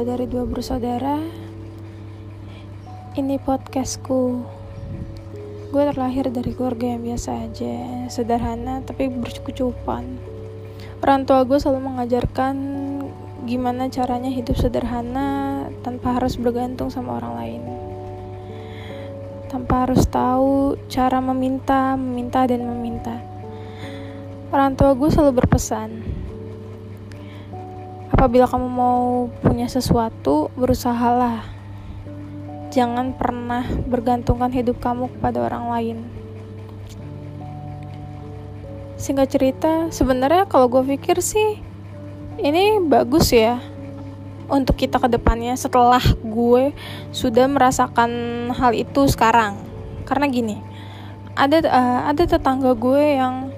dua dari dua bersaudara Ini podcastku. Gue terlahir dari keluarga yang biasa aja Sederhana tapi bercukupan Orang tua gue selalu mengajarkan Gimana caranya hidup sederhana Tanpa harus bergantung sama orang lain. Tanpa harus tahu cara meminta, meminta dan meminta. Orang tua gue selalu berpesan apabila kamu mau punya sesuatu, berusahalah. Jangan pernah bergantungkan hidup kamu kepada orang lain. Singkat cerita, sebenarnya kalau gue pikir sih, ini bagus ya untuk kita ke depannya setelah gue sudah merasakan hal itu sekarang. Karena gini, ada uh, ada tetangga gue yang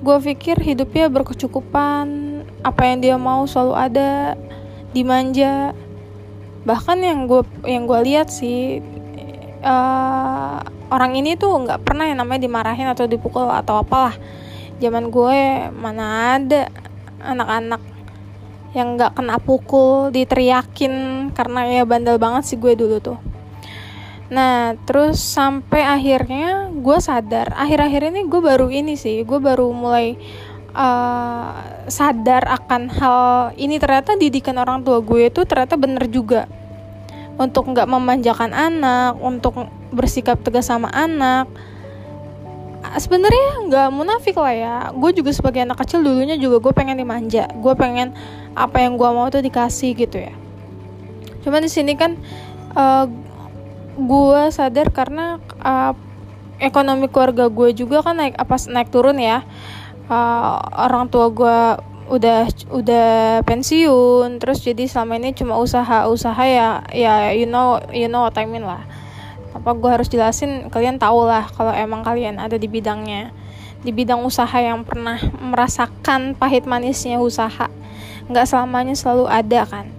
gue pikir hidupnya berkecukupan apa yang dia mau selalu ada dimanja bahkan yang gue yang gue lihat sih uh, orang ini tuh nggak pernah yang namanya dimarahin atau dipukul atau apalah. Zaman gue mana ada anak-anak yang nggak kena pukul diteriakin karena ya bandel banget sih gue dulu tuh. Nah, terus sampai akhirnya gue sadar, akhir-akhir ini gue baru ini sih, gue baru mulai uh, sadar akan hal ini ternyata didikan orang tua gue itu ternyata bener juga. Untuk nggak memanjakan anak untuk bersikap tegas sama anak. Sebenarnya nggak munafik lah ya. Gue juga sebagai anak kecil dulunya juga gue pengen dimanja. Gue pengen apa yang gue mau tuh dikasih gitu ya. Cuman di sini kan uh, gue sadar karena uh, ekonomi keluarga gue juga kan naik apa naik turun ya uh, orang tua gue udah udah pensiun terus jadi selama ini cuma usaha-usaha ya ya you know you know what I mean lah. Apa gue harus jelasin kalian tahu lah kalau emang kalian ada di bidangnya. Di bidang usaha yang pernah merasakan pahit manisnya usaha. Nggak selamanya selalu ada kan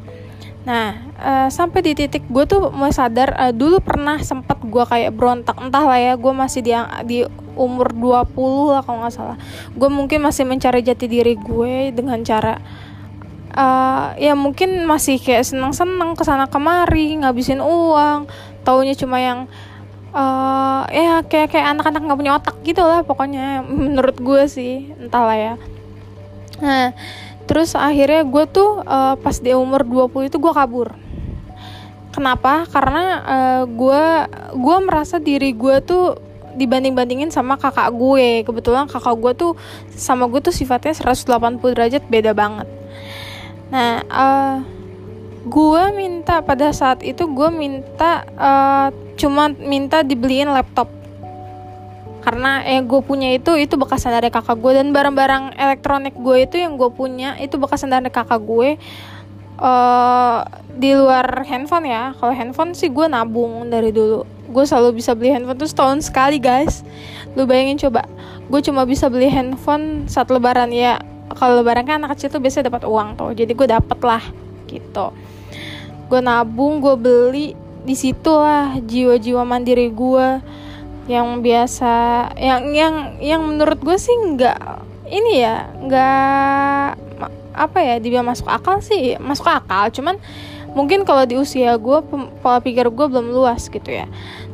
nah uh, sampai di titik gue tuh mulai sadar uh, dulu pernah sempat gue kayak berontak entah lah ya gue masih di di umur 20 lah kalau nggak salah. Gue mungkin masih mencari jati diri gue dengan cara uh, ya mungkin masih kayak senang-senang ke sana kemari ngabisin uang taunya cuma yang uh, ya kayak kayak anak-anak nggak punya otak gitu lah pokoknya menurut gue sih entahlah ya. Nah terus akhirnya gue tuh uh, pas di umur 20 itu gue kabur. Kenapa? Karena uh, gue gue merasa diri gue tuh dibanding-bandingin sama kakak gue. Kebetulan kakak gue tuh sama gue tuh sifatnya 180 derajat beda banget. Nah uh, gue minta pada saat itu gue minta uh, cuma minta dibeliin laptop karena yang gue punya itu itu bekasan dari kakak gue dan barang-barang elektronik gue itu yang gue punya itu bekasan dari kakak gue uh, di luar handphone ya. Kalau handphone sih gue nabung dari dulu. Gue selalu bisa beli handphone tuh setahun sekali guys. Lu bayangin coba gue cuma bisa beli handphone saat lebaran ya. Kalau lebaran kan anak kecil tuh biasanya dapat uang tuh jadi gue dapet lah gitu. Gue nabung gue beli di situ lah jiwa-jiwa mandiri gue yang biasa yang yang yang menurut gue sih nggak ini ya nggak apa ya dia masuk akal sih masuk akal. Cuman mungkin kalau di usia gue pola pikir gue belum luas gitu ya.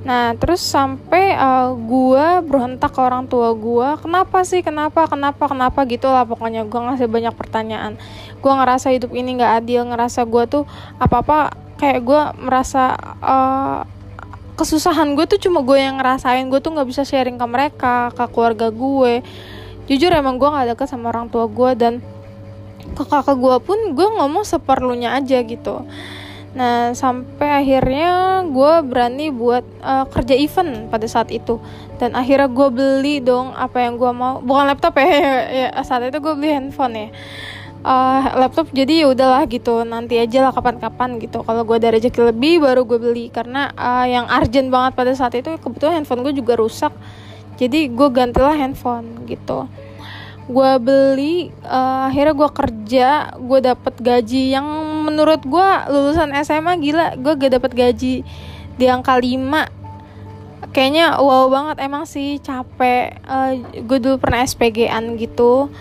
Nah terus sampai uh, gue berontak ke orang tua gue kenapa sih kenapa kenapa kenapa? Gitu lah pokoknya gue ngasih banyak pertanyaan. Gue ngerasa hidup ini nggak adil ngerasa gue tuh apa apa kayak gue merasa uh, kesusahan gue tuh cuma gue yang ngerasain. Gue tuh nggak bisa sharing ke mereka ke keluarga gue. Jujur emang gue nggak deket sama orang tua gue dan ke kakak gue pun gue ngomong seperlunya aja gitu. Nah sampai akhirnya gue berani buat uh, kerja event pada saat itu. Dan akhirnya gue beli dong apa yang gue mau. Bukan laptop ya, ya saat itu gue beli handphone ya uh, laptop jadi ya udahlah gitu nanti aja lah kapan-kapan gitu. Kalau gue ada rezeki lebih baru gue beli. Karena uh, yang urgent banget pada saat itu kebetulan handphone gue juga rusak. Jadi gue gantilah handphone gitu. Gue beli uh, akhirnya gue kerja gue dapet gaji. Yang menurut gue lulusan SMA gila gue gak dapet gaji. Di angka 5 kayaknya wow banget emang sih capek. Uh, gue dulu pernah SPG-an gitu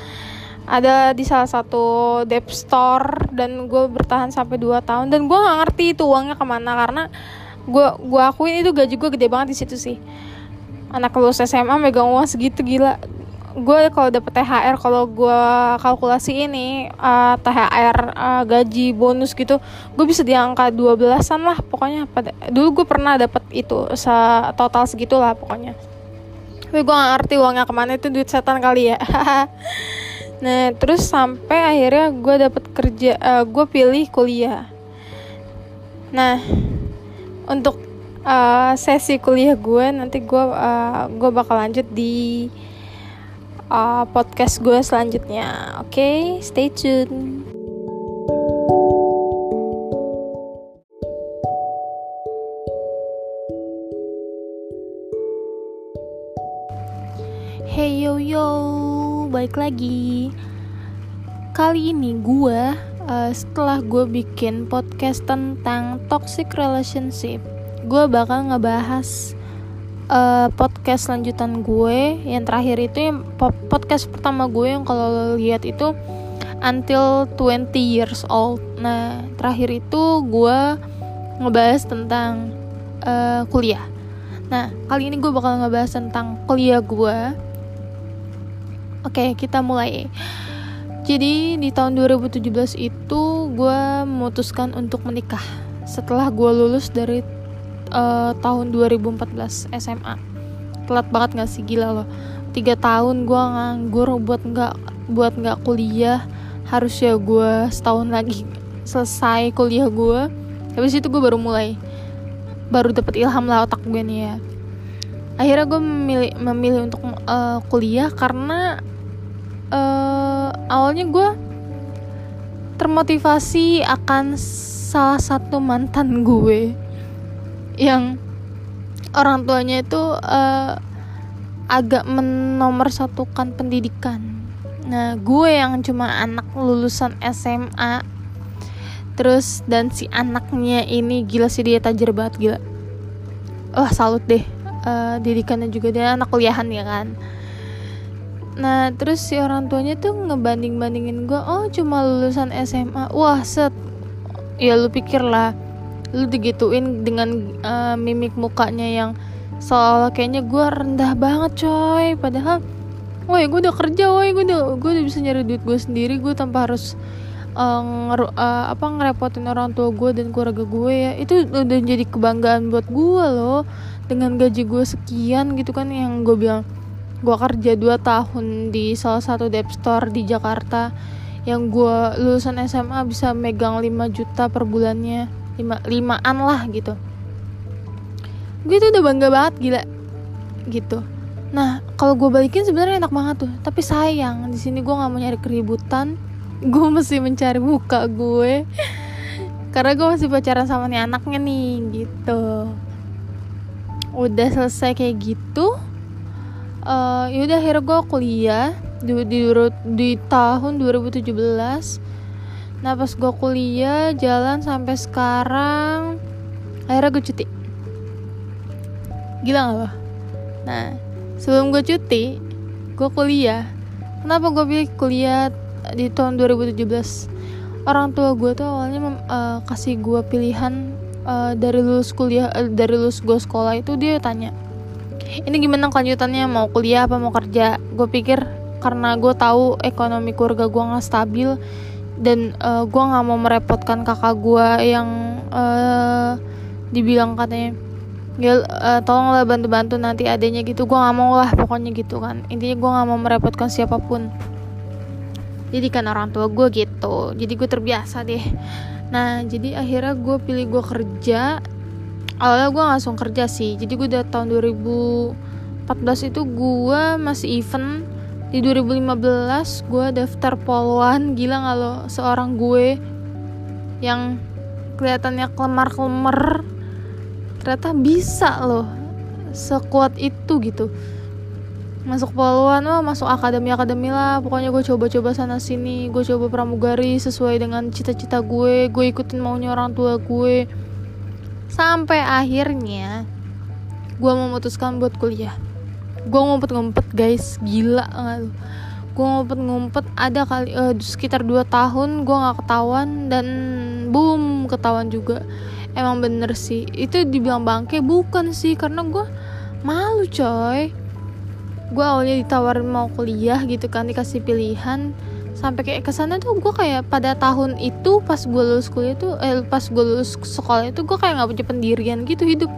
ada di salah satu dep store dan gue bertahan sampai 2 tahun. Dan gue nggak ngerti itu uangnya ke mana karena gue gue akuin itu gaji gue gede banget di situ sih. Anak lulus SMA megang uang segitu gila. Gue kalau dapet THR kalau gue kalkulasi ini uh, eh, THR uh, eh, gaji bonus gitu gue bisa di angka 12an lah pokoknya. Pada dulu gue pernah dapet itu se total segitu lah pokoknya. Tapi gue gak ngerti uangnya ke mana itu duit setan kali ya nah terus sampai akhirnya gue dapet kerja uh, eh, gue pilih kuliah nah untuk uh, sesi kuliah gue nanti gue uh, gue bakal lanjut di uh, podcast gue selanjutnya. Oke, okay? stay tune. Balik lagi. Kali ini gue uh, setelah gue bikin podcast tentang toxic relationship, gue bakal ngebahas uh, podcast lanjutan gue. Yang terakhir itu yang podcast pertama gue yang kalau lihat itu until 20 years old. Nah terakhir itu gue ngebahas tentang uh, kuliah. Nah kali ini gue bakal ngebahas tentang kuliah gue oke okay, kita mulai. Jadi di tahun 2017 itu gue memutuskan untuk menikah setelah gue lulus dari uh, tahun 2014 SMA telat banget gak sih? Gila loh. Tiga tahun gue nganggur buat nggak buat nggak kuliah. Harus ya gue setahun lagi selesai kuliah gue habis itu gue baru mulai baru dapet ilham lah otak gue nih ya. Akhirnya gue memilih memilih untuk uh, kuliah karena uh, awalnya gue termotivasi akan salah satu mantan gue yang orang tuanya itu uh, agak menomorsatukan pendidikan. Nah, gue yang cuma anak lulusan SMA terus dan si anaknya ini gila sih dia tajir banget gila. Wah, salut deh. Uh, didikannya juga dia anak kuliahan ya kan. Nah, terus si orang tuanya tuh ngebanding-bandingin gue, oh cuma lulusan SMA. Wah, set. Ya lu pikir lah lu digituin dengan uh, mimik mukanya yang seolah kayaknya gue rendah banget coy. Padahal woi gue udah kerja woi. Gue udah gue udah bisa nyari duit gue sendiri. Gue tanpa harus uh, nger, uh, apa ngerepotin orang tua gue dan keluarga gue ya. Itu udah jadi kebanggaan buat gue loh. Dengan gaji gue sekian gitu kan yang gue bilang gue kerja 2 tahun di salah satu dep store di Jakarta. Yang gue lulusan SMA bisa megang 5 juta per bulannya. Lima limaan lah gitu. Gue tuh udah bangga banget gila. Gitu. Nah kalau gue balikin sebenarnya enak banget tuh. Tapi sayang di sini gue nggak mau nyari keributan. Gue mesti mencari muka gue. Karena gue masih pacaran sama nih anaknya nih gitu. Udah selesai kayak gitu uh, yaudah akhirnya gue kuliah di, di, di tahun 2017 nah pas gue kuliah jalan sampai sekarang akhirnya gue cuti. Gila gak lo nah sebelum gue cuti gue kuliah. Kenapa gue pilih kuliah di tahun 2017 orang tua gue tuh awalnya uh, kasih gue pilihan uh, dari lulus kuliah uh, dari lulus gue sekolah itu dia tanya ini gimana kelanjutannya? Mau kuliah apa mau kerja? Gue pikir karena gue tahu ekonomi keluarga gue nggak stabil dan uh, eh, gue nggak mau merepotkan kakak gue yang uh, dibilang katanya ya uh, tolonglah bantu-bantu nanti adanya gitu. Gue nggak mau lah pokoknya gitu kan. Intinya gue nggak mau merepotkan siapa pun. Jadi kan orang tua gue gitu. Jadi gue terbiasa deh. Nah jadi akhirnya gue pilih gue kerja awalnya gue langsung kerja sih. Jadi gue udah tahun 2014 itu gue masih event di 2015 gue daftar poluan. Gila gak lo? Seorang gue yang kelihatannya kelemar-kelemar ternyata bisa loh sekuat itu gitu. Masuk poluan wah masuk akademi akademi lah. Pokoknya gue coba-coba sana sini. Gue coba pramugari sesuai dengan cita-cita gue. Gue ikutin maunya orang tua gue sampai akhirnya gue memutuskan buat kuliah. Gue ngumpet-ngumpet guys. Gila nggak gue ngumpet-ngumpet ada kali uh, sekitar 2 tahun gue nggak ketahuan dan boom ketahuan juga. Emang bener sih. Itu dibilang bangke bukan sih. Karena gue malu coy. Gue awalnya ditawarin mau kuliah gitu kan dikasih pilihan sampai kayak ke sana tuh gue kayak pada tahun itu pas gue lulus kuliah tuh eh pas gue lulus sekolah itu gue kayak nggak punya pendirian gitu hidup.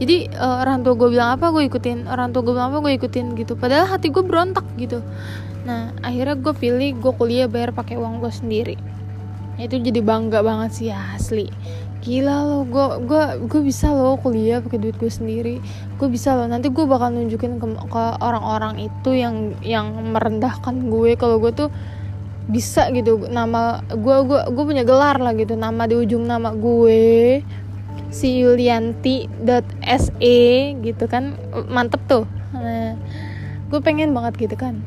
Jadi uh, orang tua gue bilang apa gue ikutin. Orang tua gue bilang apa gue ikutin gitu. Padahal hati gue berontak gitu. Nah akhirnya gue pilih gue kuliah bayar pakai uang gue sendiri. Itu jadi bangga banget sih asli gila lo gue gue gue bisa lo kuliah pakai duit gue sendiri. Gue bisa lo nanti gue bakal nunjukin ke, ke orang-orang itu yang yang merendahkan gue. Kalau gue tuh bisa gitu nama gue gue gue punya gelar lah gitu nama di ujung nama gue si Yulianti se gitu kan mantep tuh. Nah, gue pengen banget gitu kan.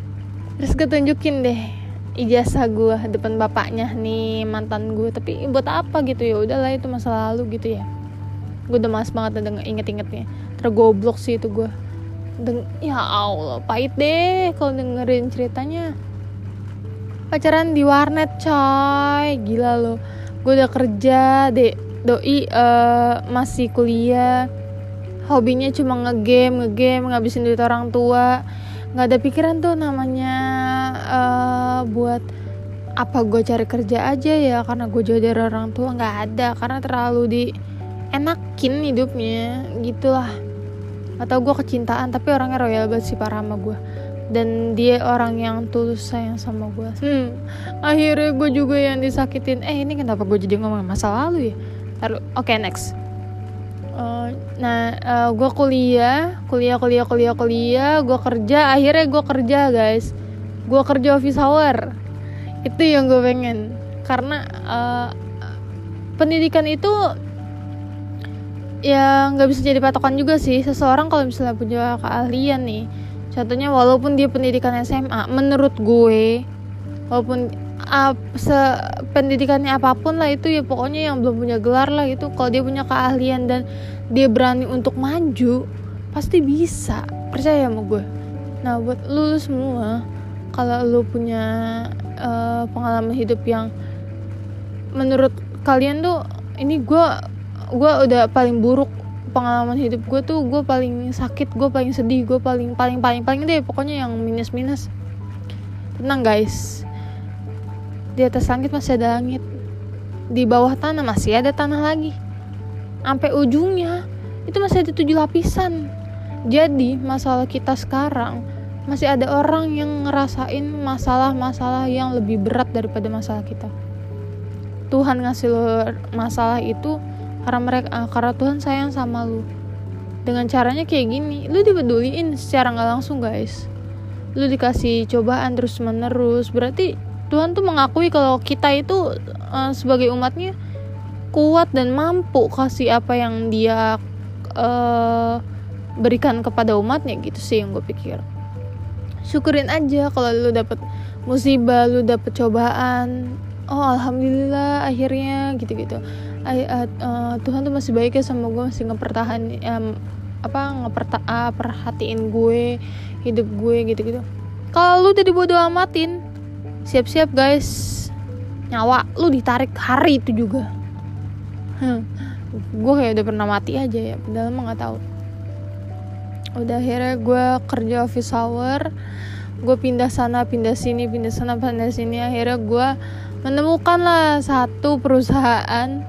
Terus gue tunjukin deh ijazah gue depan bapaknya nih mantan gue tapi buat apa gitu? Ya udahlah itu masa lalu gitu ya. Gue udah mas banget denger inget-ingetnya. Tergoblok sih itu gue Deng ya Allah pahit deh kalau dengerin ceritanya. Pacaran di warnet coy. Gila lo gue udah kerja deh doi uh, masih kuliah. Hobinya cuma ngegame ngegame ngabisin duit orang tua nggak ada pikiran tuh namanya uh, buat apa gue cari kerja aja ya karena gue jauh dari orang tua. Nggak ada karena terlalu di enakin hidupnya gitulah. Atau gue kecintaan tapi orangnya royal banget sih parah sama gue dan dia orang yang tulus sayang sama gue hmm, akhirnya gue juga yang disakitin. Eh ini kenapa gue jadi ngomong masa lalu ya? Taruh, oke okay, next. Uh, nah, uh, gue kuliah, kuliah, kuliah, kuliah, kuliah, gue kerja, akhirnya gue kerja guys, gue kerja office hour, itu yang gue pengen, karena uh, pendidikan itu ya nggak bisa jadi patokan juga sih. Seseorang kalau misalnya punya keahlian nih contohnya walaupun dia pendidikan SMA menurut gue walaupun uh, pendidikannya apa pun lah itu ya pokoknya yang belum punya gelar lah itu. Kalau dia punya keahlian dan dia berani untuk maju pasti bisa. Percaya sama gue. Nah buat lu, semua kalau lu punya uh, pengalaman hidup yang menurut kalian tuh ini gue gue udah paling buruk pengalaman hidup gue tuh gue paling sakit gue paling sedih gue paling paling paling paling deh pokoknya yang minus minus tenang guys di atas langit masih ada langit. Di bawah tanah masih ada tanah lagi. Sampai ujungnya itu masih ada tujuh lapisan. Jadi masalah kita sekarang masih ada orang yang ngerasain masalah-masalah yang lebih berat daripada masalah kita. Tuhan ngasih lo masalah itu karena mereka ah, karena Tuhan sayang sama lu. Dengan caranya kayak gini lu dipeduliin secara nggak langsung guys. Lu dikasih cobaan terus menerus berarti Tuhan tuh mengakui kalau kita itu uh, sebagai umatnya kuat dan mampu kasih apa yang dia uh, berikan kepada umatnya gitu sih yang gue pikir. Syukurin aja kalau lu dapet musibah lu dapet cobaan. Oh alhamdulillah akhirnya gitu gitu uh, uh, Tuhan tuh masih baik ya sama gue masih ngepertahan um, apa ngeperta uh, perhatiin gue hidup gue gitu gitu kalau lu udah dibodoh amatin siap-siap guys. Nyawa lu ditarik hari itu juga. Gue kayak udah pernah mati aja ya padahal emang nggak tahu. Udah akhirnya gue kerja office hour gue pindah sana pindah sini pindah sana pindah sini. Akhirnya gue menemukan lah satu perusahaan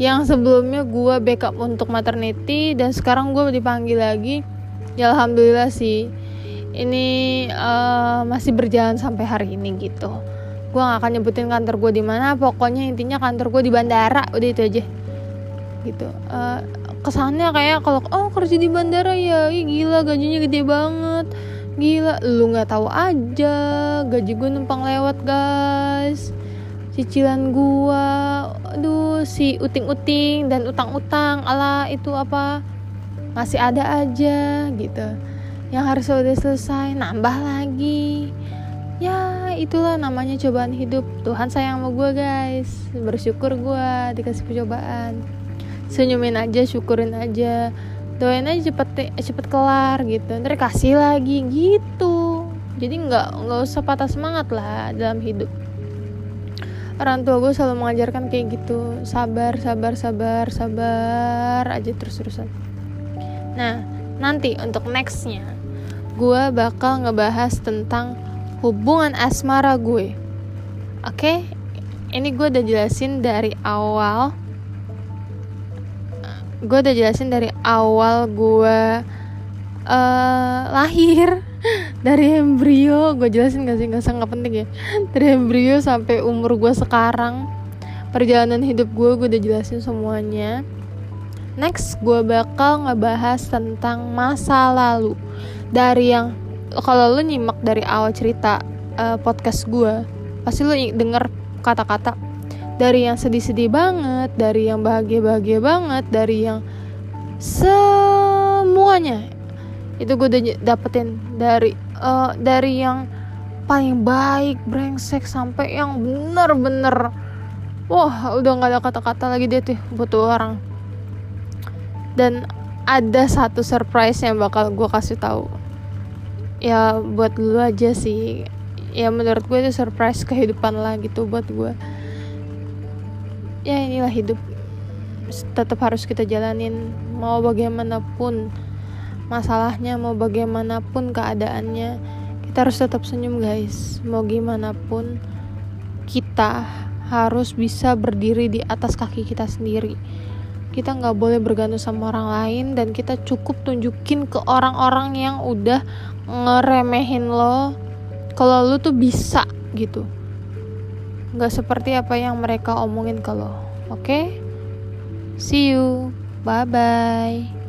yang sebelumnya gue backup untuk maternity dan sekarang gue dipanggil lagi. Ya alhamdulillah sih ini uh, masih berjalan sampai hari ini gitu. Gue gak akan nyebutin kantor gue di mana pokoknya intinya kantor gue di bandara udah itu aja. Gitu. Uh, kesannya kayak kalau oh kerja di bandara ya Ih, gila gajinya gede banget. Gila lu nggak tahu aja gaji gue numpang lewat guys. Cicilan gue aduh si uting-uting dan utang-utang ala itu apa masih ada aja gitu yang harus udah selesai nambah lagi. Ya itulah namanya cobaan hidup. Tuhan sayang sama gue guys. Bersyukur gue dikasih percobaan. Senyumin aja syukurin aja. Doain aja cepet cepet kelar gitu. Ntar kasih lagi gitu. Jadi nggak nggak usah patah semangat lah dalam hidup. Orang tua gue selalu mengajarkan kayak gitu. Sabar sabar sabar sabar aja terus terusan nah nanti untuk nextnya gue bakal ngebahas tentang hubungan asmara gue. Oke? Okay? ini gue udah jelasin dari awal. Gue udah jelasin dari awal gue uh, lahir dari embrio. Gue jelasin gak sih? Gak sangat penting ya. Dari embrio sampai umur gue sekarang. Perjalanan hidup gue gue udah jelasin semuanya. Next gue bakal ngebahas tentang masa lalu dari yang kalau lu nyimak dari awal cerita uh, podcast gue pasti lu denger kata-kata. Dari yang sedih-sedih banget dari yang bahagia-bahagia banget dari yang semuanya. Itu gue udah dapetin. Dari uh, dari yang paling baik brengsek sampai yang bener-bener wah udah nggak ada kata-kata lagi deh tuh butuh orang. Dan ada satu surprise yang bakal gue kasih tahu ya buat lu aja sih. Ya menurut gue itu surprise kehidupan lah gitu buat gue ya inilah hidup. Tetap harus kita jalanin. Mau bagaimanapun masalahnya mau bagaimanapun keadaannya kita harus tetap senyum guys. Mau gimana pun kita harus bisa berdiri di atas kaki kita sendiri. Kita nggak boleh bergantung sama orang lain dan kita cukup tunjukin ke orang-orang yang udah ngeremehin lo kalau lo tuh bisa gitu nggak seperti apa yang mereka omongin ke lo oke okay? see you bye bye